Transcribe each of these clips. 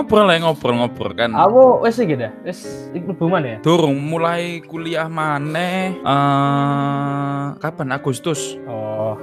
ngobrol lah ngobrol-ngobrol kan. Aku wes dah, wes hubungan ya. Durung mulai kuliah maneh eh kapan Agustus. Oh,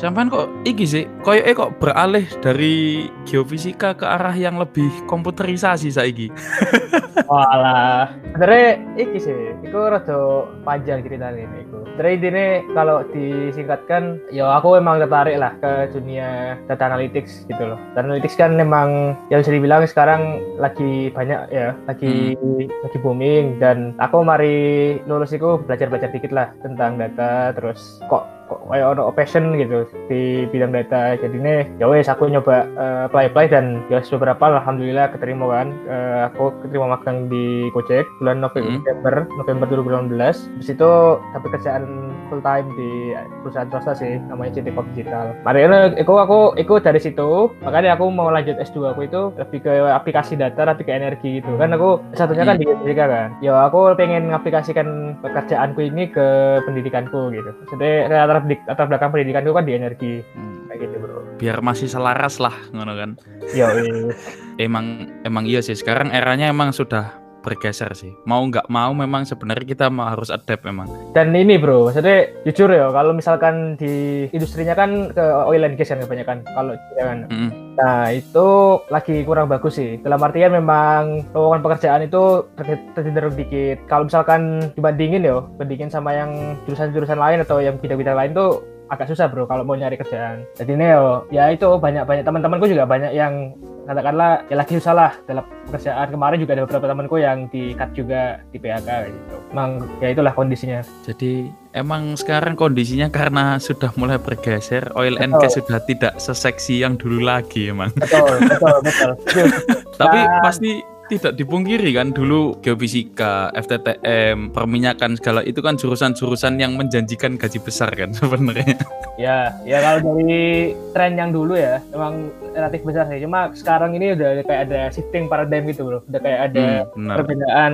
Sampai kok iki sih, koyoke kok beralih dari geofisika ke arah yang lebih komputerisasi saiki. walah. Sebenarnya iki sih, iku rada panjang ceritanya ini iku. Sebenarnya intinya kalau disingkatkan, ya aku emang tertarik lah ke dunia data analytics gitu loh. Data analytics kan memang yang bisa dibilang sekarang lagi banyak ya, lagi lagi booming dan aku mari lulus itu belajar-belajar dikit lah tentang data terus kok kayak ono passion gitu di bidang data. Jadi nih ya wes aku nyoba eh, apply apply dan ya beberapa alhamdulillah keterima kan. Eh, aku keterima magang di Gojek bulan November Hmm. November November 2018 habis itu dapat kerjaan full time di perusahaan swasta sih namanya CT Corp Digital. Makanya aku aku ikut dari situ makanya aku mau lanjut S2 aku itu lebih ke aplikasi data lebih ke energi gitu. Kan aku satunya kan di Amerika kan. Ya aku pengen mengaplikasikan pekerjaanku ini ke pendidikanku gitu. Jadi latar, latar belakang pendidikanku kan di energi. Hmm, kayak gitu bro. Biar masih selaras lah ngono kan. yo Emang emang iya sih sekarang eranya emang sudah bergeser sih. Mau nggak mau memang sebenarnya kita harus adapt memang. dan ini bro maksudnya jujur ya kalau misalkan di industrinya kan ke oil and gas kan kebanyakan kalau jangan Mm-mm. Nah, itu lagi kurang bagus sih. Dalam artian memang lowongan pekerjaan itu ter- tercenderung dikit. Kalau misalkan dibandingin ya, bandingin sama yang jurusan-jurusan lain atau yang bidang-bidang lain tuh agak susah bro kalau mau nyari kerjaan. Jadi ini yo, ya itu banyak-banyak teman-temanku juga banyak yang katakanlah ya lagi susah lah dalam pekerjaan. Kemarin juga ada beberapa temanku yang di cut juga di PHK gitu. Emang ya itulah kondisinya. Jadi emang sekarang kondisinya karena sudah mulai bergeser, oil and Betul. gas sudah tidak seseksi yang dulu lagi emang. Betul, betul, betul. Tapi pasti tidak dipungkiri kan dulu geofisika, FTTM, perminyakan segala itu kan jurusan-jurusan yang menjanjikan gaji besar kan sebenarnya. Ya, ya kalau dari tren yang dulu ya, memang relatif besar sih. Cuma sekarang ini udah kayak ada shifting paradigm gitu bro. Udah kayak ada Hmm, perbedaan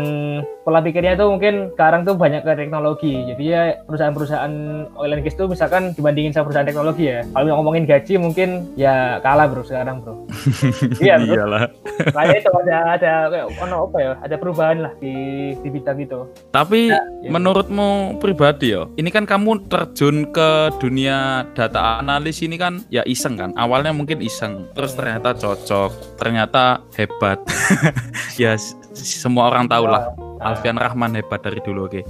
pola pikirnya tuh mungkin sekarang tuh banyak ke teknologi. Jadi ya perusahaan-perusahaan oil and gas tuh misalkan dibandingin sama perusahaan teknologi ya. Kalau ngomongin gaji mungkin ya kalah bro sekarang bro. Iya bro. Iyalah. Kayak itu ada ada kayak ono apa ya? Ada perubahan lah di di bidang itu. Tapi Ya. menurutmu pribadi ya, ini kan kamu terjun ke dunia data analis ini kan ya iseng kan. Awalnya mungkin iseng, terus ternyata cocok, ternyata hebat. ya semua orang tahu lah. Ah, Alfian Rahman hebat dari dulu oke.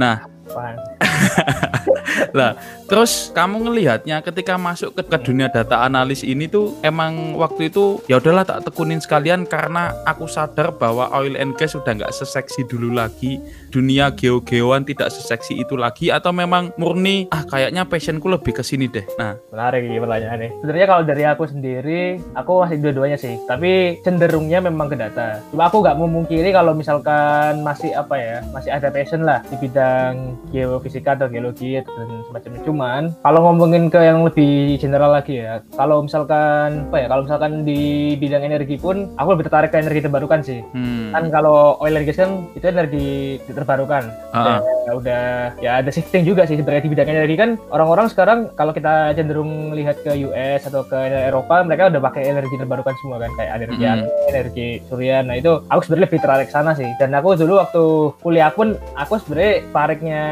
Nah, paham. Terus kamu ngelihatnya ketika masuk ke, ke dunia data analis ini tuh emang waktu itu ya udahlah tak tekunin sekalian karena aku sadar bahwa oil and gas sudah nggak seseksi dulu lagi, dunia geo-geoan tidak seseksi itu lagi atau memang murni ah kayaknya passionku lebih ke sini deh. Nah, Menarik ini pertanyaannya. Sebenarnya kalau dari aku sendiri, aku masih dua-duanya sih. Tapi cenderungnya memang ke data. Cuma aku nggak memungkiri kalau misalkan masih apa ya, masih ada passion lah di bidang geofisika atau geologi dan semacamnya. Cuman kalau ngomongin ke yang lebih general lagi ya, kalau misalkan apa ya, kalau misalkan di bidang energi pun, aku lebih tertarik ke energi terbarukan sih. hmm, Kan kalau oil and gas kan itu energi terbarukan. Ah, ya udah ya ada shifting juga sih sebenarnya di bidang energi. Kan orang-orang sekarang kalau kita cenderung lihat ke US atau ke Eropa mereka udah pakai energi terbarukan semua kan. Kayak energi Mm. angin, energi surya nah itu aku sebenarnya lebih tertarik sana sih. Dan aku dulu waktu kuliah pun aku sebenarnya tariknya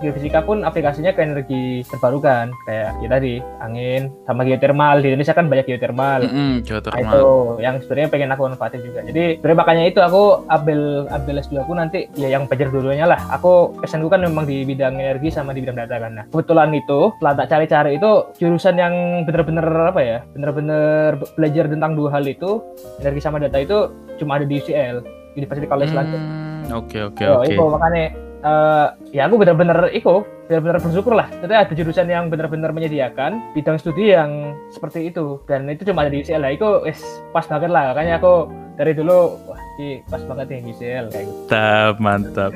geofisika pun aplikasinya ke energi terbarukan kayak ya tadi angin sama geothermal di Indonesia kan banyak geothermal mm-mm, Nah, geothermal. itu yang sebenarnya pengen aku manfaatin juga. Jadi sebenarnya makanya itu aku ambil ambil S2 aku nanti ya yang belajar dulunya lah. Aku passionku kan memang di bidang energi sama di bidang data kan. Nah, kebetulan itu setelah tak cari-cari itu jurusan yang bener-bener apa ya? Bener-bener be- belajar tentang dua hal itu, energi sama data itu cuma ada di UCL, University College London. Hmm, Oke oke Oh, oke. itu makanya eh, ya aku benar-benar itu benar-benar bersyukur lah. Jadi ada jurusan yang benar-benar menyediakan bidang studi yang seperti itu dan itu cuma ada di UCL lah. Itu wis pas banget lah. Makanya aku dari dulu wah ini pas banget di UCL kayak gitu. Mantap mantap.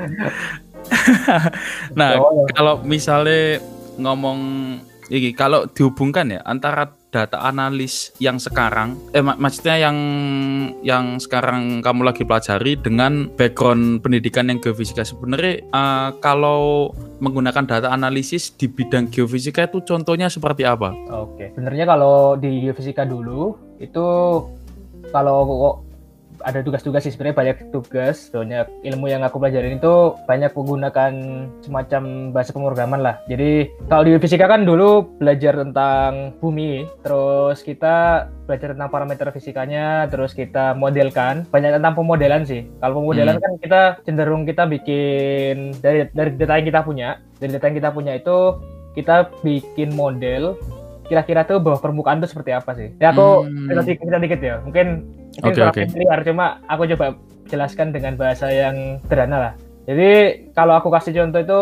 nah kalau misalnya ngomong iki kalau dihubungkan ya antara data analis yang sekarang eh mak- maksudnya yang yang sekarang kamu lagi pelajari dengan background pendidikan yang geofisika sebenarnya eh, kalau menggunakan data analisis di bidang geofisika itu contohnya seperti apa? Oke. Sebenarnya kalau di geofisika dulu itu kalau ada tugas-tugas sih sebenarnya banyak tugas banyak ilmu yang aku pelajarin itu banyak menggunakan semacam bahasa pemrograman lah jadi kalau di fisika kan dulu belajar tentang bumi terus kita belajar tentang parameter fisikanya terus kita modelkan banyak tentang pemodelan sih kalau pemodelan hmm. kan kita cenderung kita bikin dari dari data yang kita punya dari data yang kita punya itu kita bikin model kira-kira tuh bawah permukaan tuh seperti apa sih? Ya aku hmm. cerita dikit ya. Mungkin Oke okay, okay. cuma aku coba jelaskan dengan bahasa yang sederhana lah. Jadi kalau aku kasih contoh itu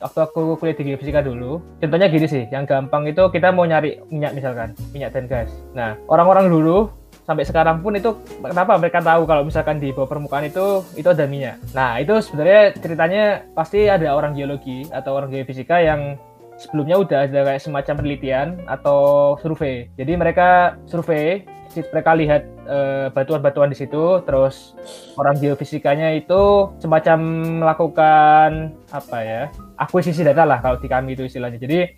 waktu aku kuliah di fisika dulu, contohnya gini sih, yang gampang itu kita mau nyari minyak misalkan, minyak dan gas. Nah, orang-orang dulu sampai sekarang pun itu kenapa mereka tahu kalau misalkan di bawah permukaan itu itu ada minyak. Nah, itu sebenarnya ceritanya pasti ada orang geologi atau orang geofisika yang sebelumnya udah ada kayak semacam penelitian atau survei. Jadi mereka survei mereka lihat eh, batuan-batuan di situ, terus orang geofisikanya itu semacam melakukan apa ya akuisisi data lah kalau di kami itu istilahnya. Jadi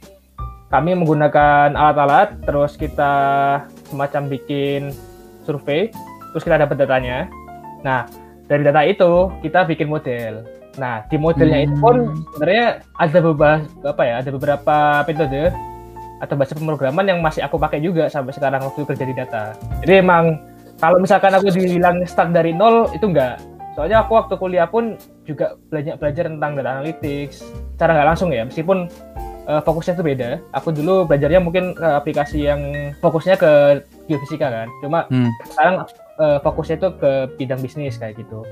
kami menggunakan alat-alat, terus kita semacam bikin survei, terus kita dapat datanya. Nah dari data itu kita bikin model. Nah di modelnya hmm. itu pun hmm. sebenarnya ada beberapa apa ya, ada beberapa metode atau bahasa pemrograman yang masih aku pakai juga sampai sekarang waktu kerja di data. Jadi emang kalau misalkan aku dibilang start dari nol itu enggak. Soalnya aku waktu kuliah pun juga belajar belajar tentang data analytics cara nggak langsung ya meskipun uh, fokusnya itu beda. Aku dulu belajarnya mungkin ke aplikasi yang fokusnya ke geofisika kan. Cuma hmm. sekarang uh, fokusnya itu ke bidang bisnis kayak gitu.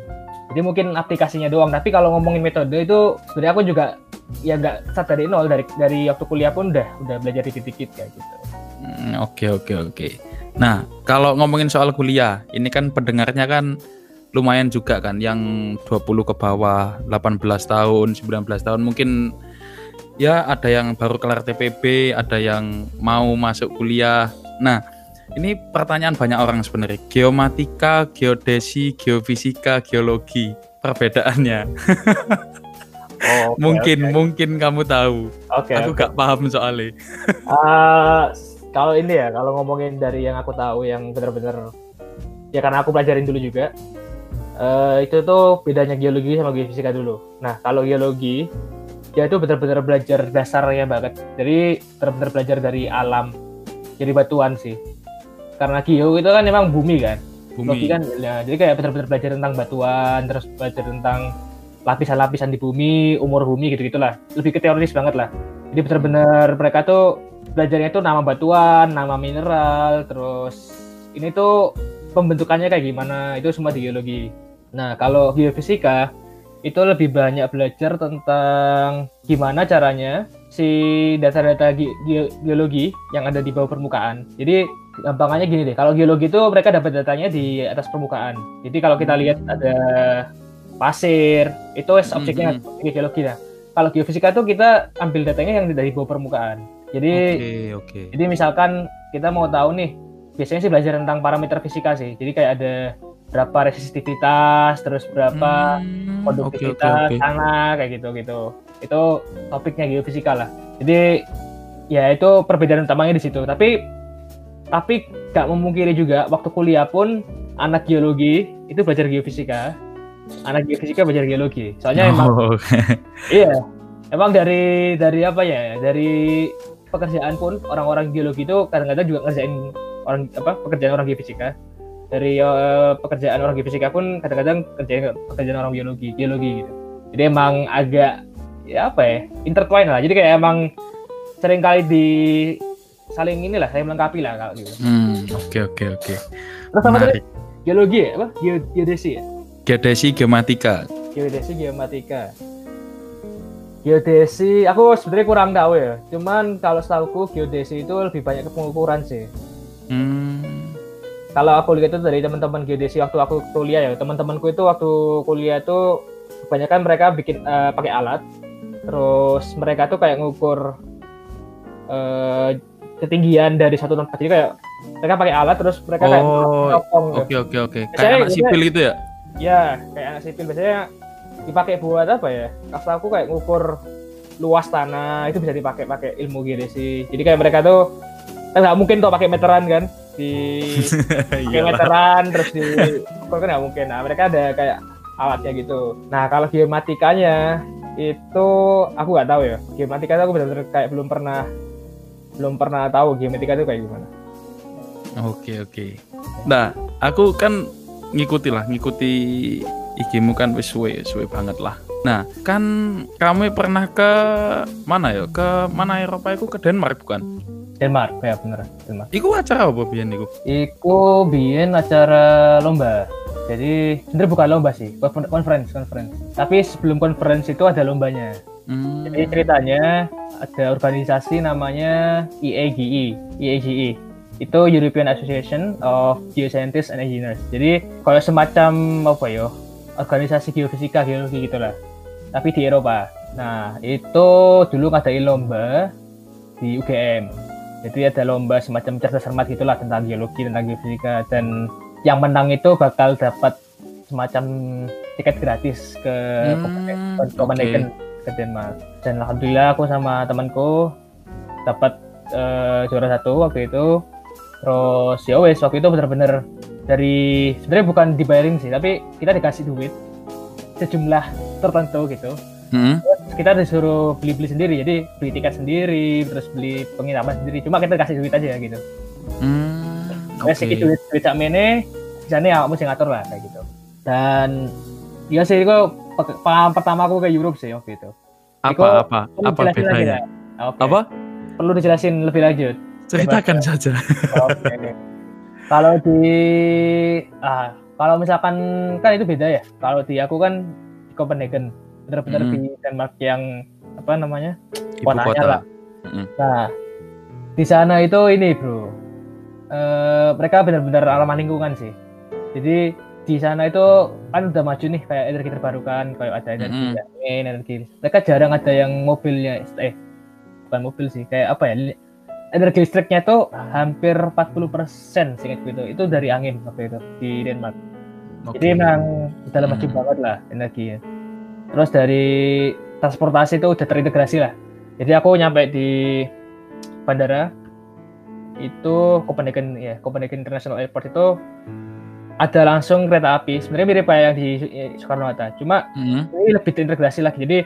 Jadi mungkin aplikasinya doang. Tapi kalau ngomongin metode itu sebenarnya aku juga ya nggak start dari nol dari dari waktu kuliah pun udah udah belajar dikit-dikit kayak gitu. Hmm, oke oke oke. Nah kalau ngomongin soal kuliah, ini kan pendengarnya kan lumayan juga kan, yang 20 ke bawah, 18 tahun, 19 tahun mungkin ya ada yang baru kelar TPB, ada yang mau masuk kuliah. Nah ini pertanyaan banyak orang sebenarnya. Geomatika, geodesi, geofisika, geologi, perbedaannya. Oh, okay, mungkin okay. mungkin kamu tahu. Okay, aku okay. gak paham soalnya. uh, kalau ini ya, kalau ngomongin dari yang aku tahu yang benar-benar ya karena aku pelajarin dulu juga. Uh, itu tuh bedanya geologi sama geofisika dulu. Nah, kalau geologi dia itu benar-benar belajar dasarnya banget. Jadi benar-benar belajar dari alam. Jadi batuan sih. Karena geo itu kan memang bumi kan. Bumi. kan ya, jadi kayak benar-benar belajar tentang batuan, terus belajar tentang lapisan-lapisan di bumi, umur bumi gitu-gitulah. Lebih ke teoris banget lah. Jadi benar-benar mereka tuh belajarnya tuh nama batuan, nama mineral, terus ini tuh pembentukannya kayak gimana, itu semua di geologi. Nah, kalau geofisika itu lebih banyak belajar tentang gimana caranya si data-data ge ge geologi yang ada di bawah permukaan. Jadi gampangannya gini deh, kalau geologi itu mereka dapat datanya di atas permukaan. Jadi kalau kita lihat ada pasir itu es objeknya mm -hmm. geologi lah kalau geofisika tuh kita ambil datanya yang dari bawah permukaan jadi okay, okay. jadi misalkan kita mau tahu nih biasanya sih belajar tentang parameter fisika sih jadi kayak ada berapa resistivitas terus berapa hmm, konduktivitas okay, okay, okay. tanah kayak gitu gitu itu topiknya geofisika lah jadi ya itu perbedaan utamanya di situ tapi tapi gak memungkiri juga waktu kuliah pun anak geologi itu belajar geofisika anak geofisika belajar geologi. Soalnya oh. emang iya, emang dari dari apa ya? Dari pekerjaan pun orang-orang geologi itu kadang-kadang juga ngerjain orang apa pekerjaan orang geofisika. Dari uh, pekerjaan orang geofisika pun kadang-kadang kerjain pekerjaan orang geologi, geologi gitu. Jadi emang agak ya apa ya? intertwine lah. Jadi kayak emang sering kali di saling inilah saya melengkapi lah kalau gitu. Hmm, oke oke oke. Terus sama tadi geologi ya, apa? geodesi ya? Geodesi geomatika. Geodesi geomatika. Geodesi, aku sebenarnya kurang tahu ya. Cuman kalau setahuku geodesi itu lebih banyak ke pengukuran sih. Hmm. Kalau aku lihat itu dari teman-teman geodesi waktu aku kuliah ya, teman-temanku itu waktu kuliah itu kebanyakan mereka bikin uh, pakai alat. Terus mereka tuh kayak ngukur uh, ketinggian dari satu tempat. Jadi kayak mereka pakai alat terus mereka oh, kayak Oke oke oke. Kayak anak sipil itu ya? ya kayak anak sipil biasanya dipakai buat apa ya kasta aku kayak ngukur luas tanah itu bisa dipakai pakai ilmu geodesi jadi kayak mereka tuh kan nggak mungkin tuh pakai meteran kan di lah. meteran terus di kan nggak mungkin nah mereka ada kayak alatnya gitu nah kalau geomatikanya itu aku nggak tahu ya geomatika itu aku benar-benar kayak belum pernah belum pernah tahu geomatika itu kayak gimana Oke oke. Nah, aku kan ngikuti lah, ngikuti IG-mu kan wis suwe, suwe banget lah. Nah, kan kamu pernah ke mana ya? Ke mana Eropa itu ke Denmark bukan? Denmark ya bener Denmark Iku acara apa biyen iku? Iku biyen acara lomba jadi sebenarnya bukan lomba sih konfer- conference conference tapi sebelum conference itu ada lombanya Hmm. Jadi ceritanya ada organisasi namanya E EAGE, EAGE. Itu European Association of Geoscientists and Engineers. Jadi kalau semacam apa ya, organisasi geofisika geologi gitulah. Tapi di Eropa. Nah, itu dulu ngadain lomba di UGM. Jadi ada lomba semacam cerdas cermat gitulah tentang geologi, tentang geofisika dan yang menang itu bakal dapat semacam tiket gratis ke Hmm, Copenhagen ke Denmark dan alhamdulillah aku sama temanku dapat eh, juara satu waktu itu terus ya wes waktu itu bener-bener dari sebenarnya bukan dibayarin sih tapi kita dikasih duit sejumlah tertentu gitu Hmm. kita disuruh beli-beli sendiri jadi beli tiket sendiri terus beli penginapan sendiri cuma kita dikasih duit aja gitu Hmm. okay. Oke. duit duit sak mene sisanya ya kamu sing ngatur lah kayak gitu dan ya sih pe- pengalaman pertama aku ke Europe sih waktu itu Apa Iku apa apa bedanya? nggak? Oke. Apa? Perlu dijelasin lebih lanjut. Ceritakan saja. Oke. kalau di ah kalau misalkan kan itu beda ya. Kalau di aku kan di Copenhagen, benar-benar Hmm. di Denmark yang apa namanya? Kotanya kota. lah. Mm-mm. Nah, di sana itu ini, Bro. Eh, mereka benar-benar ramah lingkungan sih. Jadi di sana itu kan udah maju nih kayak energi terbarukan, kayak ada energi Mm-mm. angin, energi. Mereka jarang ada yang mobilnya eh bukan mobil sih, kayak apa ya? Energi listriknya itu hampir 40% singkat gitu. Itu dari angin waktu itu di Denmark. Oke. Jadi memang udah maju Hmm. banget lah energinya. Terus dari transportasi itu udah terintegrasi lah. Jadi aku nyampe di bandara itu Copenhagen ya Copenhagen International Airport itu ada langsung kereta api. Sebenarnya mirip kayak yang di eh, Soekarno Hatta. Cuma Hmm. ini lebih terintegrasi lagi. Jadi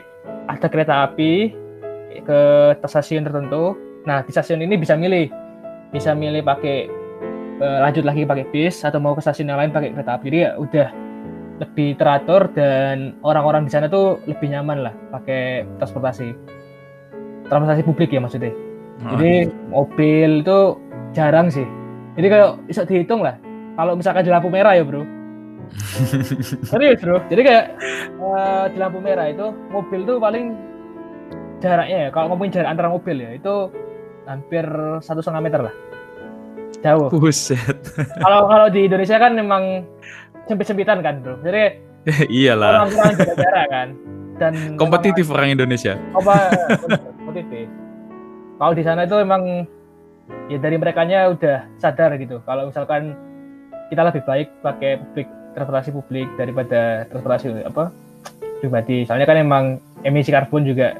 ada kereta api ke stasiun tertentu. Nah di stasiun ini bisa milih, bisa milih pakai eh, lanjut lagi pakai bis atau mau ke stasiun yang lain pakai kereta api. Jadi ya udah lebih teratur dan orang-orang di sana tuh lebih nyaman lah pakai transportasi transportasi publik ya maksudnya. Jadi mobil itu jarang sih. Jadi kalau bisa dihitung lah. Kalau misalkan di lampu merah ya bro, Serius bro. Jadi kayak eh, di lampu merah itu mobil tuh paling jaraknya ya. Kalau ngomongin jarak antara mobil ya itu hampir satu setengah meter lah. Jauh. Buset. Kalau kalau di Indonesia kan memang sempit-sempitan kan bro. Jadi Iyalah. orang-orang jaga jarak kan. Dan Kompetitif orang Indonesia. apa kompetitif. Kalau di sana itu emang ya dari merekanya udah sadar gitu. Kalau misalkan kita lebih baik pakai publik transportasi publik daripada transportasi apa pribadi. Soalnya kan emang emisi karbon juga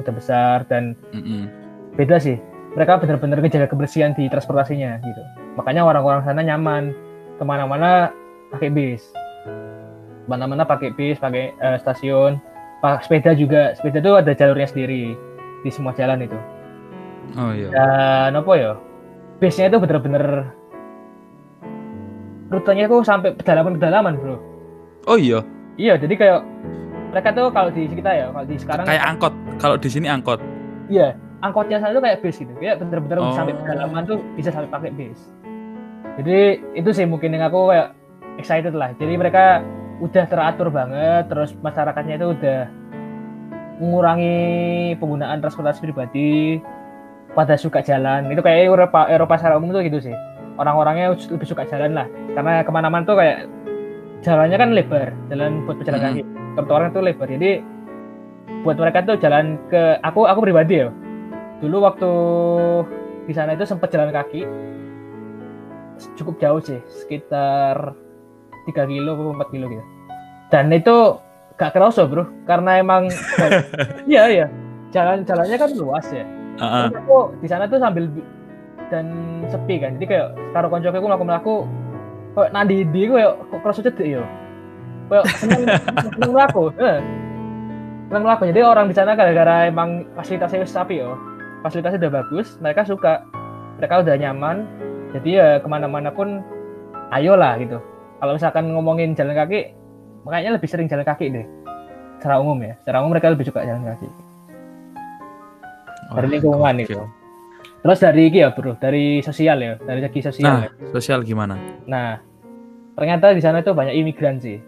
udah besar dan Mm-mm. beda sih. Mereka benar-benar ngejaga kebersihan di transportasinya gitu. Makanya orang-orang sana nyaman ke mana-mana pakai bis. Ke mana-mana pakai bis, pakai eh, stasiun. Pak sepeda juga, sepeda itu ada jalurnya sendiri di semua jalan itu. Oh iya. Dan apa ya? Bisnya itu bener-bener rutenya itu sampai pedalaman-pedalaman, Bro. Oh iya. Iya, jadi kayak mereka tuh kalau di kita ya, kalau di sekarang Kayak angkot. Kalau di sini angkot. iya, angkotnya sana tuh kayak bis gitu. Kayak bener-bener Oh. sampai pedalaman tuh bisa sampai pakai bis. Jadi itu sih mungkin yang aku kayak excited lah. Jadi mereka udah teratur banget, terus masyarakatnya itu udah mengurangi penggunaan transportasi pribadi, pada suka jalan. Itu kayak Eropa, Eropa secara umum tuh gitu sih. Orang-orangnya lebih suka jalan lah, karena ke mana-mana tuh kayak jalannya kan lebar, jalan buat pejalan kaki. Trotoarnya tuh lebar, jadi buat mereka tuh jalan ke aku aku pribadi ya. Dulu waktu di sana itu sempat jalan kaki, cukup jauh sih, sekitar 3 kilo atau 4 kilo gitu. Dan itu gak kerasa bro, karena emang iya iya jalan-jalannya kan luas ya. Heeh. Terus aku di sana tuh sambil bi- dan sepi kan. Jadi kayak karo konco aku melaku melaku kayak nadi di kayak kok kerasa cedek yo kayak seneng seneng melaku eh. seneng melaku jadi orang di sana gara-gara emang fasilitasnya wis sapi yo fasilitasnya udah bagus mereka suka. Mereka udah nyaman. Jadi ya ke mana-mana pun ayo lah gitu. Kalau misalkan ngomongin jalan kaki makanya lebih sering jalan kaki deh. Secara umum ya. Secara umum mereka lebih suka jalan kaki. Dari lingkungan itu terus dari iki ya bro dari sosial ya dari segi sosial Nah, ya. sosial gimana? Nah, ternyata di sana itu banyak imigran sih.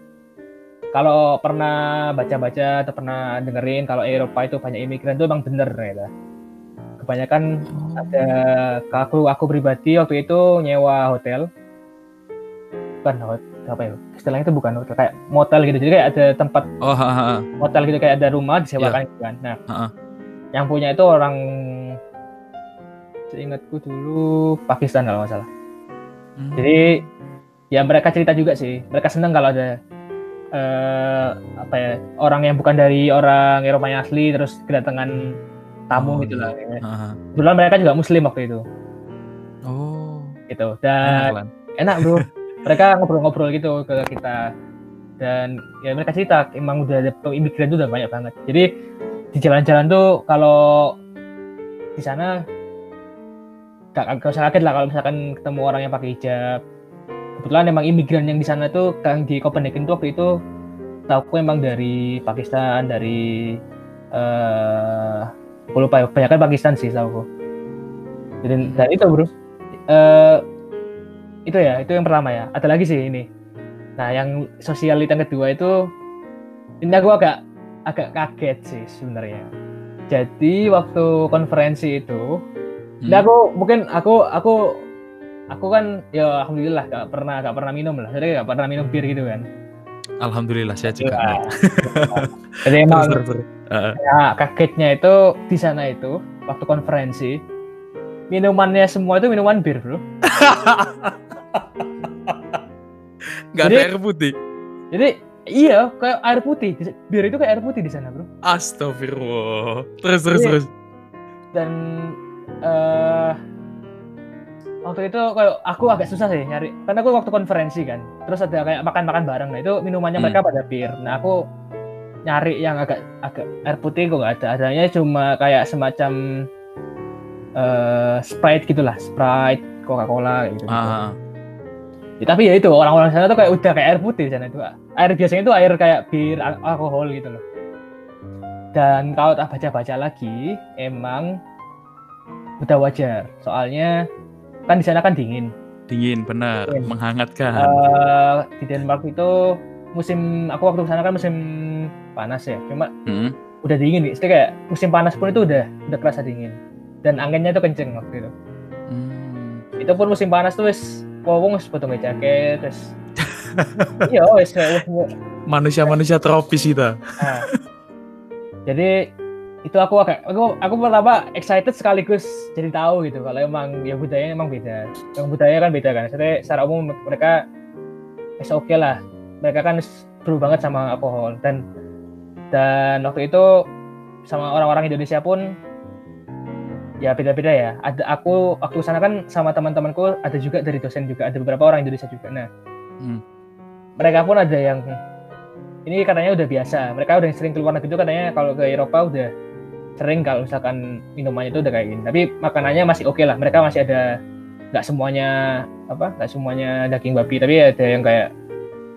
Kalau pernah baca-baca atau pernah dengerin kalau Eropa itu banyak imigran itu emang bener ternyata. Kebanyakan ada aku aku pribadi waktu itu nyewa hotel. Bukan hotel apa ya? Istilahnya itu bukan hotel kayak motel gitu. Jadi kayak ada tempat Oh, ha, ha, ha. hotel gitu kayak ada rumah disewakan gitu kan. Nah, Ha-ha. yang punya itu orang seingatku dulu Pakistan kalau nggak salah. Hmm. Jadi ya mereka cerita juga sih. Mereka seneng kalau ada eh apa ya orang yang bukan dari orang Eropa yang asli terus kedatangan tamu Oh, gitu lah. Ha. Kebetulan mereka juga Muslim waktu itu, Oh, gitu. enak Dan lan. enak bro. mereka ngobrol-ngobrol gitu ke kita dan ya mereka cerita emang udah ada imigran itu udah banyak banget. Jadi di jalan-jalan tuh kalau di sana gak, gak usah kaget lah kalau misalkan ketemu orang yang pakai hijab. Kebetulan emang imigran yang di sana tuh yang di Copenhagen tuh waktu itu tahu emang dari Pakistan, dari eh aku lupa ya, kebanyakan Pakistan sih tahu Jadi dan itu bro, eh itu ya, itu yang pertama ya. Ada lagi sih ini. Nah, yang sosialita yang kedua itu ini aku agak agak kaget sih sebenarnya. Jadi waktu konferensi itu, Hmm. Nah, aku mungkin aku aku aku kan ya alhamdulillah gak pernah gak pernah minum lah. Jadi gak pernah minum bir gitu kan. Alhamdulillah saya juga. Ya. Jadi emang terus, terus. Ya, kagetnya itu di sana itu waktu konferensi minumannya semua itu minuman bir bro. Ada Jadi- air putih. Jadi iya kayak air putih. Bir itu kayak air putih di sana bro. Astagfirullah. Terus terus terus. Dan eh waktu itu kayak aku agak susah sih nyari karena aku waktu konferensi kan. Terus ada kayak makan-makan bareng. Nah itu minumannya Hmm. mereka pada bir. Nah aku nyari yang agak agak air putih kok nggak ada. Adanya cuma kayak semacam eh Sprite gitulah, Sprite, Coca-Cola kayak gitu. Ah, Ya, tapi ya itu orang-orang sana tuh kayak udah kayak air putih di sana itu. Air biasanya itu air kayak bir, al- alkohol gitu loh. Dan kalau tak baca-baca lagi, emang udah wajar. Soalnya kan di sana kan dingin. dingin benar, Dingin. menghangatkan. Eh, di Denmark itu musim aku waktu ke sana kan musim panas ya. Cuma Hmm. udah dingin nih. Kayak musim panas pun itu udah udah kerasa dingin. Dan anginnya itu kenceng waktu itu. Hmm. Itu pun musim panas tuh wis wong wis potong jaket terus iya wis wis Manusia-manusia tropis kita. Nah, jadi itu aku agak aku aku pertama excited sekaligus jadi tahu gitu kalau emang ya budayanya emang beda. Yang budaya kan beda kan. Jadi secara umum mereka is oke lah. Mereka kan seru banget sama alkohol dan dan waktu itu sama orang-orang Indonesia pun ya beda-beda ya. Ada aku waktu sana kan sama teman-temanku ada juga dari dosen juga ada beberapa orang Indonesia juga. Nah, Hmm. mereka pun ada yang ini katanya udah biasa. Mereka udah sering keluar negeri itu katanya kalau ke Eropa udah sering kalau misalkan minumannya itu udah kayak gini. Tapi makanannya masih oke lah. Mereka masih ada nggak semuanya apa? Nggak semuanya daging babi, tapi ada yang kayak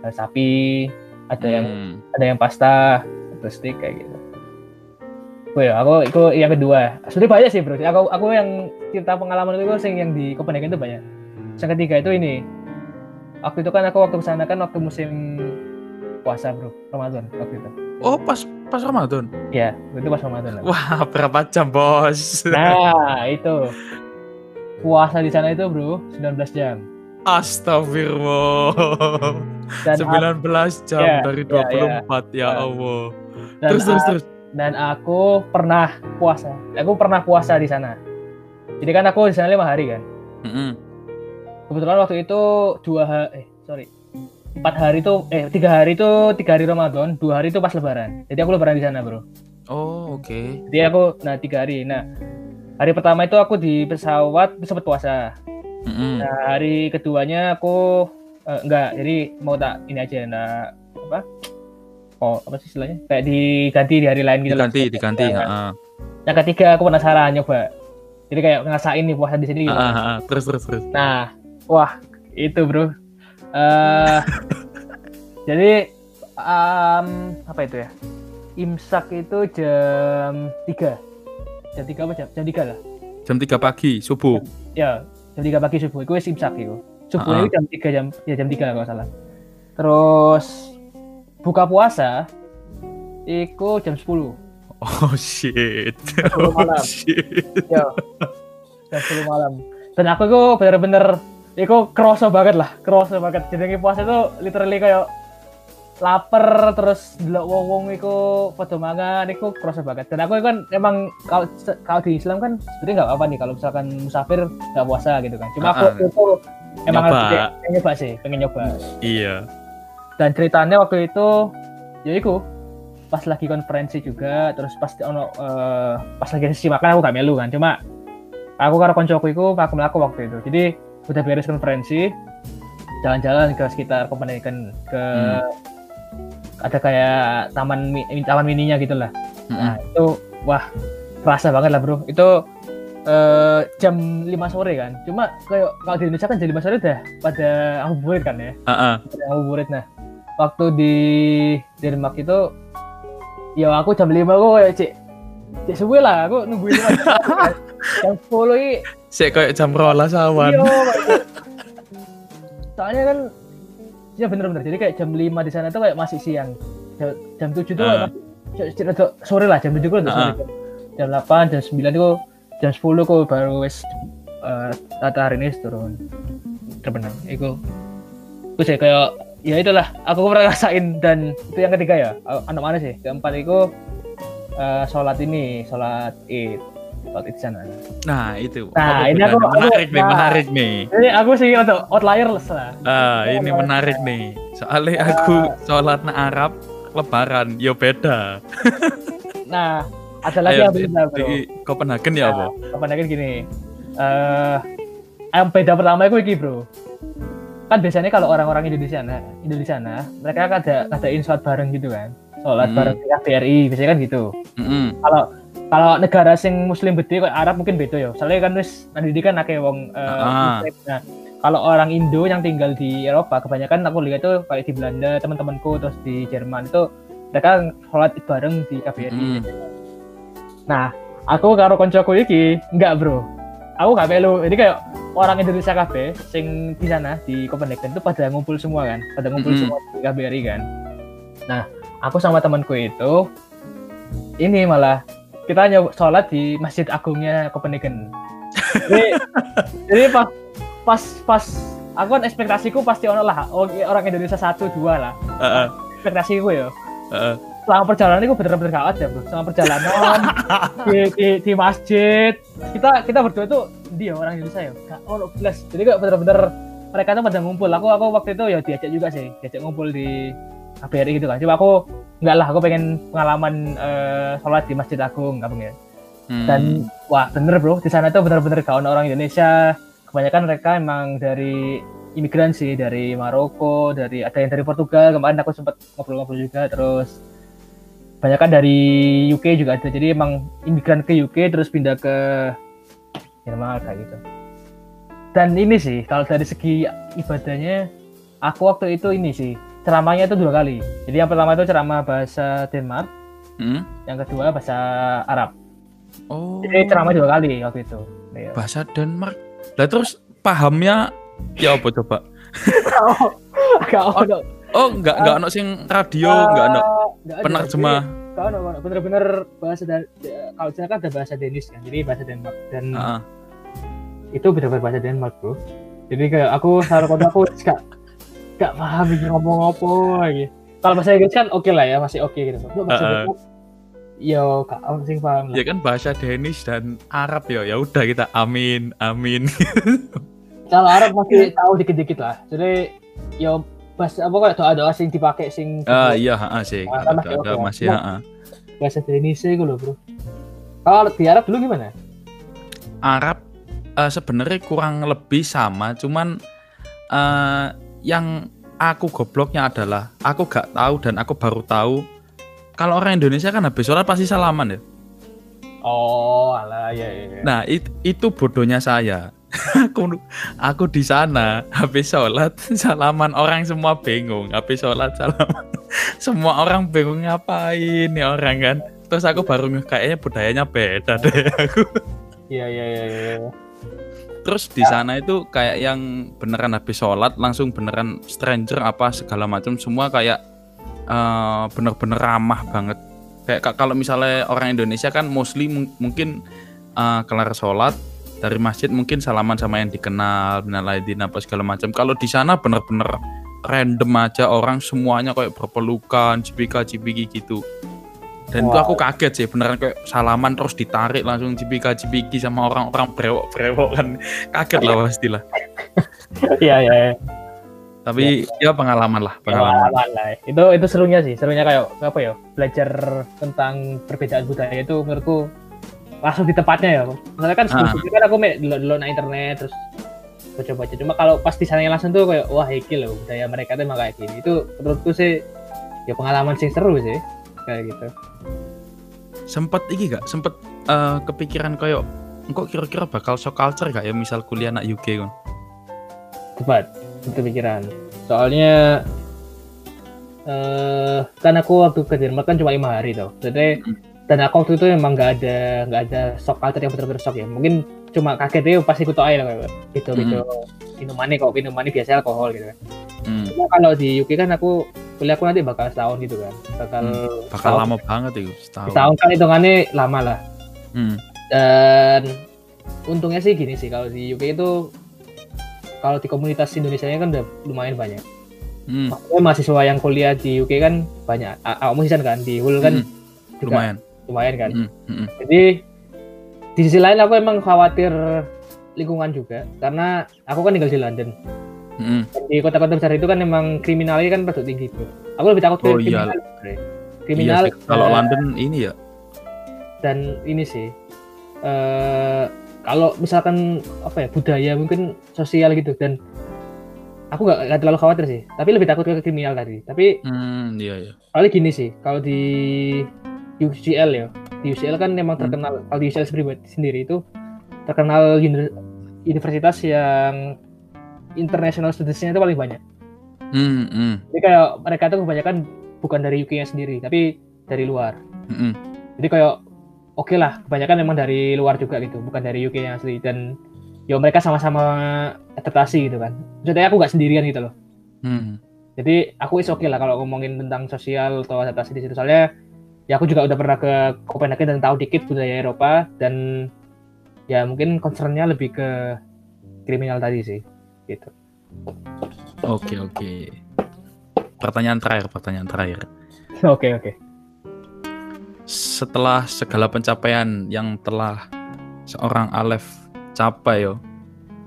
eh, sapi, ada yang Hmm. ada yang pasta atau steak kayak gitu. Oh ya, aku itu yang kedua. Sebenarnya banyak sih bro. Aku aku yang cerita pengalaman itu sing yang di Copenhagen itu banyak. Yang ketiga itu ini. Waktu itu kan aku waktu ke sana kan waktu musim puasa bro, Ramadan waktu itu. Oh pas pas Ramadan. Ya, itu pas Ramadan. Wah berapa jam bos? Nah itu puasa di sana itu bro 19 jam. Astagfirullah. Dan 19 jam Ya, dari ya, ya. 24 ya, Ya. Allah. dan, Terus terus terus. dan aku pernah puasa. Aku pernah puasa di sana. Jadi kan aku di sana lima hari kan. Mm-mm. kebetulan waktu itu dua hari eh sorry empat hari itu eh tiga hari itu tiga hari Ramadan dua hari itu pas Lebaran jadi aku Lebaran di sana bro Oh oke. jadi aku nah tiga hari nah hari pertama itu aku di pesawat sempat puasa. Mm-mm. Nah, hari keduanya aku eh, enggak, jadi mau tak ini aja nah apa? Oh, apa sih istilahnya? Kayak diganti di hari lain gitu lah. diganti diganti Nah. Yang ketiga aku penasaran nyoba. Jadi kayak ngerasain nih puasa di sini. Heeh. terus terus terus Nah, wah itu bro. Eh jadi em, apa itu ya? Imsak itu jam 3 Jam 3 apa jam? Jam 3 lah. jam 3 pagi subuh Ya, jam 3 pagi subuh. Itu imsak itu. Subuh Ah. itu jam 3 jam ya jam 3 kalau salah. Terus buka puasa itu jam 10. oh shit 10 oh malam. shit Ya. Jam 10 malam. Dan aku itu bener-bener Iku kerasa banget lah, kerasa banget. Jadi puasa itu literally kayak lapar terus delok wong-wong iku padha mangan iku kerasa banget. Dan aku kan emang kalau kalau di Islam kan sebenarnya nggak apa-apa nih kalau misalkan musafir nggak puasa gitu kan. Cuma aku itu emang Nyoba. harus pengen nyoba sih, pengen nyoba. iya Dan ceritanya waktu itu ya iku pas lagi konferensi juga terus pas ono eh, pas lagi sesi makan aku gak melu kan cuma aku karo koncoku iku aku melaku waktu itu jadi udah beres konferensi jalan-jalan ke sekitar Copenhagen ke Hmm. ada kayak taman taman mininya gitu lah Mm-mm. nah itu wah kerasa banget lah bro itu eh, jam 5 sore kan cuma kayak kalau di Indonesia kan jam 5 sore udah pada ngabuburit kan ya Heeh. pada ngabuburit nah waktu di Denmark itu ya aku jam 5 aku kayak cek cek suwe lah aku nungguin jam 10 ini Sik kayak jam rolas awan. Iya, Pak. soalnya kan ya bener-bener. Jadi kayak jam 5 di sana tuh kayak masih siang. Jam, jam 7 tuh masih c- sore lah jam 7 tuh udah sore. Ah. jam 8 jam 9 tuh jam 10 kok baru wes uh, matahari ini turun. Terbenam. Itu itu sih kayak ya itulah aku pernah rasain dan itu yang ketiga ya anak mana sih? Keempat itu eh, sholat ini sholat id id di sana Nah, itu. Nah, Apa ini aku- aku- menarik nih, nah. menarik nih. jadi aku sih untuk outliers lah Ah, ini menarik nih. Soalnya aku sholat na Arab lebaran, yo beda. Nah, ada lagi Ayo, yang beda, bro. di Copenhagen ya apa? Apa lagi gini? Eh, yang beda pertama itu iki, bro. Kan biasanya kalau orang-orang Indonesia nah, Indonesia nah, mereka kan ada ngadain sholat bareng gitu kan. Sholat Hmm. bareng di KBRI, biasanya kan gitu. Mm-mm. Kalau kalau negara sing muslim gede kayak Arab mungkin beda ya. Soalnya kan wis nanti kan akeh wong muslim. Nah, kalau orang Indo yang tinggal di Eropa, kebanyakan aku lihat tuh kayak di Belanda, teman-temanku terus di Jerman itu mereka sholat bareng di KBRI. Mm. Nah, aku karo koncoku iki enggak, Bro. Aku gak melu. Jadi kayak orang Indonesia KB sing di sana di Copenhagen itu pada ngumpul semua kan, pada ngumpul Mm-mm. semua di KBRI kan. Nah, aku sama temanku itu ini malah kita nyoba sholat di Masjid Agungnya Copenhagen. jadi, jadi pas pas pas aku kan ekspektasiku pasti ono lah oh, orang Indonesia satu dua lah. Heeh, ekspektasiku ya. Heeh. selama perjalanan itu bener-bener gak ada bro. Selama perjalanan di, di, di masjid. Kita kita berdua tuh dia orang Indonesia ya? Gak ono belas jadi kayak bener-bener mereka tuh pada ngumpul. Aku aku waktu itu ya diajak juga sih diajak ngumpul di KBRI gitu kan. Cuma aku enggak lah aku pengen pengalaman eh, sholat di Masjid Agung nggak pengen Hmm. dan wah bener bro. Di sana tuh bener-bener gak orang Indonesia. Kebanyakan mereka emang dari imigran sih dari Maroko dari ada yang dari Portugal. Kemarin aku sempat ngobrol-ngobrol juga terus kebanyakan dari UK juga ada. Jadi emang imigran ke UK terus pindah ke Jerman kayak gitu. Dan ini sih kalau dari segi ibadahnya aku waktu itu ini sih ceramahnya itu dua kali jadi yang pertama itu ceramah bahasa Denmark Hmm? yang kedua bahasa Arab Oh. jadi ceramah dua kali waktu itu Iya. bahasa Denmark. Lah terus pahamnya ya apa coba? Ono. Oh, enggak enggak ono sing radio, enggak ono ada. penerjemah. Jadi, Gak ono, bener-bener bahasa dan kalau di sana kan ada bahasa Danish kan, jadi bahasa Denmark dan Heeh. itu bener-bener bahasa Denmark bro. Jadi kayak aku salah kota aku gak paham ini ngomong apa lagi. Kalau bahasa Inggris kan oke lah ya, masih oke gitu. Untuk bahasa Heeh. Denmark, yo gak ono sing paham lah. Ya kan bahasa Danish dan Arab ya. Ya udah kita amin, amin. Kalau Arab masih tahu dikit-dikit lah. Jadi yo bahasa apa kayak doa-doa sing dipakai sing Ah iya, heeh sih. Ah, masih ada oke. masih Nah, heeh. bahasa Indonesia gue loh bro. Kalau di Arab dulu gimana? Arab eh, sebenarnya kurang lebih sama, cuman eh, yang aku gobloknya adalah aku gak tahu dan aku baru tahu kalau orang Indonesia kan habis sholat pasti salaman ya. Oh, alah ya ya. ya. Nah it- itu bodohnya saya. aku aku di sana habis sholat salaman orang semua bingung habis sholat salaman semua orang bingung ngapain nih orang kan terus aku baru kayaknya budayanya beda deh aku Iya iya iya iya. Terus di sana itu kayak yang beneran habis sholat langsung beneran stranger apa segala macam semua kayak eh, bener-bener ramah banget. Kayak ka- kalau misalnya orang Indonesia kan mostly mung- mungkin eh, kelar sholat dari masjid mungkin salaman sama yang dikenal minalaidin apa segala macam. Kalau di sana bener-bener random aja orang semuanya kayak berpelukan cipika cipiki gitu dan itu aku kaget sih beneran kayak salaman terus ditarik langsung cipika cipiki sama orang-orang brewok brewok kan kaget lah pastilah Iya iya. iya. tapi ya pengalaman lah pengalaman Pengalaman lah. Itu itu serunya sih, serunya kayak apa ya? Belajar tentang perbedaan budaya itu menurutku langsung di tempatnya ya. Misalnya kan Ah. sebelumnya kan aku dulu na internet terus baca-baca. Cuma kalau pas di sana langsung tuh kayak wah iki loh budaya mereka tuh emang kayak gini. Itu menurutku sih ya pengalaman sih seru sih kayak gitu. sempet iki gak sempet eh, kepikiran kayak kok kira-kira bakal shock culture gak ya misal kuliah anak UK kan Tepat, itu pikiran. Soalnya eh kan aku waktu ke Denmark kan cuma lima hari tuh. Jadi Mm. dan aku waktu itu emang nggak ada nggak ada shock culture yang benar-benar shock ya. Mungkin cuma kaget ya pas ikut air kayak gitu gitu minumannya kok minumannya biasa alkohol gitu kan. Hmm, Cuma kalau di UK kan aku kuliah aku nanti bakal setahun gitu kan. Bakal bakal setahun. lama banget itu setahun Setahun kan hitungannya lama lah. Hmm, Dan untungnya sih gini sih kalau di UK itu kalau di komunitas Indonesia kan udah lumayan banyak. hmm, Maksudnya mahasiswa yang kuliah di UK kan banyak. A- Kamu sih kan di Hull kan hmm, juga lumayan lumayan kan. Hmm, hmm, hmm. Jadi di sisi lain aku emang khawatir lingkungan juga karena aku kan tinggal di London. Dan di kota-kota besar itu kan emang kriminalnya kan rada tinggi tuh. Aku lebih takut ke Oh, iya. kriminal. iya Kriminal sih. kalau dan- London ini ya dan ini sih eh kalau misalkan apa ya budaya mungkin sosial gitu dan aku nggak nggak terlalu khawatir sih tapi lebih takut ke kriminal tadi tapi hmm, iya ya Paling gini sih, kalau di UCL ya, di UCL kan memang Hmm. terkenal, kalau di UCL sendiri, itu terkenal uni- universitas yang international studies-nya itu paling banyak. hmm, hmm, Jadi kayak mereka tuh kebanyakan bukan dari UK-nya sendiri, tapi dari luar. hmm, hmm. Jadi kayak oke lah, kebanyakan memang dari luar juga gitu, bukan dari UK yang asli. Dan ya mereka sama-sama adaptasi gitu kan. Maksudnya aku nggak sendirian gitu loh. hmm. Jadi aku is oke lah kalau ngomongin tentang sosial atau adaptasi di situ. Soalnya ya aku juga udah pernah ke Copenhagen dan tahu dikit budaya Eropa dan ya mungkin concernnya lebih ke kriminal tadi sih gitu. oke oke. Pertanyaan terakhir pertanyaan terakhir. Oke oke. setelah segala pencapaian yang telah seorang Alef capai yo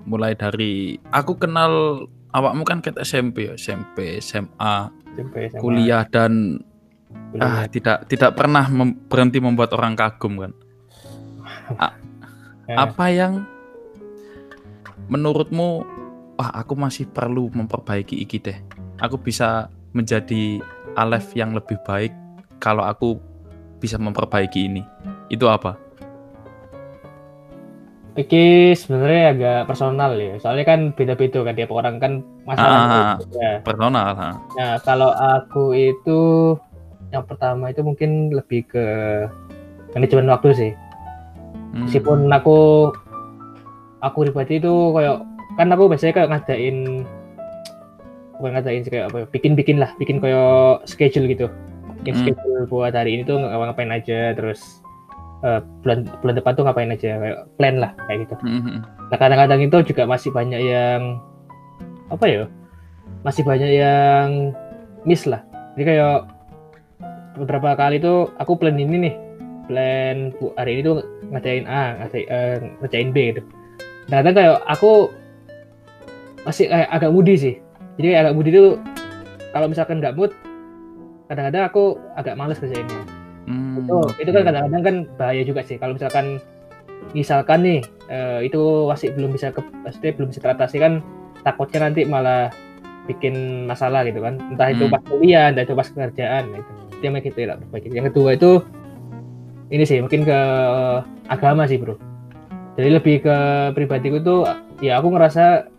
mulai dari aku kenal awakmu kan ket SMP ya SMP SMA SMP SMA, kuliah dan ah tidak tidak pernah mem- berhenti membuat orang kagum kan? Eh, apa yang menurutmu wah aku masih perlu memperbaiki iki deh aku bisa menjadi Alef yang lebih baik kalau aku bisa memperbaiki ini itu apa Iki sebenarnya agak personal ya. Soalnya kan beda-beda kan tiap orang kan masalahnya. Ah. Ya. personal ha? Nah, kalau aku itu yang pertama itu mungkin lebih ke manajemen waktu sih. Hmm. meskipun aku aku pribadi itu kayak kan aku biasanya kayak ngadain bukan ngadain sih kayak apa ya bikin bikin lah bikin kayak schedule gitu bikin Hmm. schedule buat hari ini tuh ngapa ngapain aja terus eh, bulan bulan depan tuh ngapain aja kayak plan lah kayak gitu Hmm, hmm, hmm. nah kadang-kadang itu juga masih banyak yang apa ya masih banyak yang miss lah jadi kayak beberapa kali tuh aku plan ini nih plan hari ini tuh ngerjain A ngerjain, eh, ngerjain B gitu nah kadang kayak aku masih kayak agak moody sih. Jadi kayak agak moody tuh kalau misalkan nggak mood kadang-kadang aku agak males kerjainnya. Hmm, itu oke. itu kan kadang-kadang kan bahaya juga sih. Kalau misalkan misalkan nih eh, itu masih belum bisa ke maksudnya belum bisa teratasi kan takutnya nanti malah bikin masalah gitu kan. Entah itu Hmm. pas kuliah entah itu pas pekerjaan gitu itu. Yang kita tidak perbaiki yang kedua itu ini sih mungkin ke agama sih bro. Jadi lebih ke pribadiku tuh ya aku ngerasa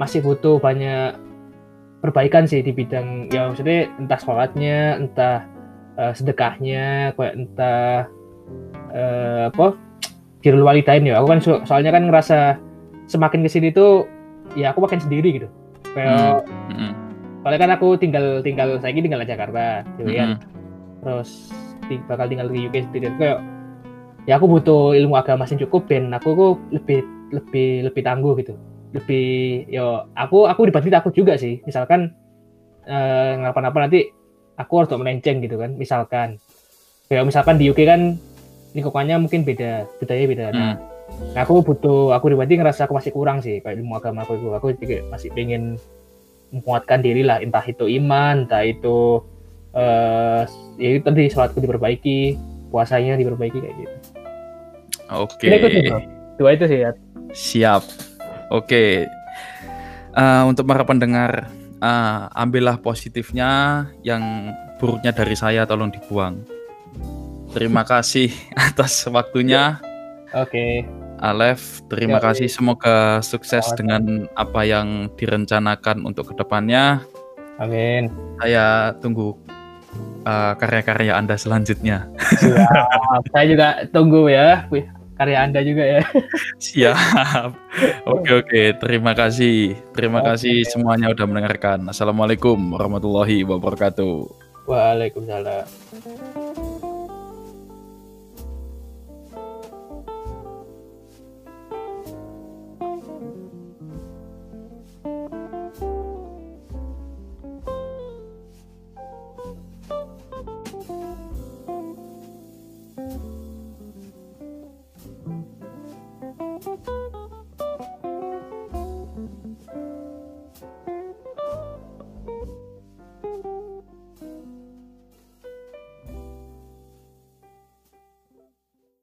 masih butuh banyak perbaikan sih di bidang ya maksudnya entah sholatnya entah eh, sedekahnya kayak entah eh, apa birrul walidain ya. Aku kan so- soalnya kan ngerasa semakin ke sini tuh ya aku makin sendiri gitu. Kayak Mm-mm. soalnya kan aku tinggal tinggal saya ini tinggal di Jakarta gitu kan Mm-mm. terus ti- bakal tinggal di UK sendiri. Kayak ya aku butuh ilmu agama yang cukup dan aku kok lebih lebih lebih tangguh gitu lebih yo aku aku dibantu aku juga sih. Misalkan eh ngapa-ngapa nanti aku harus melenceng gitu kan misalkan. Kayak misalkan di UK kan lingkungannya mungkin beda budaya beda. Nah, Hmm. nah, aku butuh aku pribadi ngerasa aku masih kurang sih kayak ilmu agama aku itu. Aku juga masih pengen menguatkan diri lah entah itu iman entah itu eh ya itu tadi sholatku diperbaiki puasanya diperbaiki kayak gitu. Oke. Dua itu sih ya. Siap. Oke. Eh, untuk para pendengar, eh, ambillah positifnya, yang buruknya dari saya tolong dibuang. Terima kasih atas waktunya, oke Alef. Terima Ya, kasih. Semoga sukses dengan apa yang direncanakan untuk ke depannya. amin Saya tunggu eh, karya-karya Anda selanjutnya. Siap. saya juga tunggu ya karya anda juga ya Siap. Oke oke. Terima kasih. Terima Oke. kasih semuanya udah mendengarkan. Assalamualaikum warahmatullahi wabarakatuh. Waalaikumsalam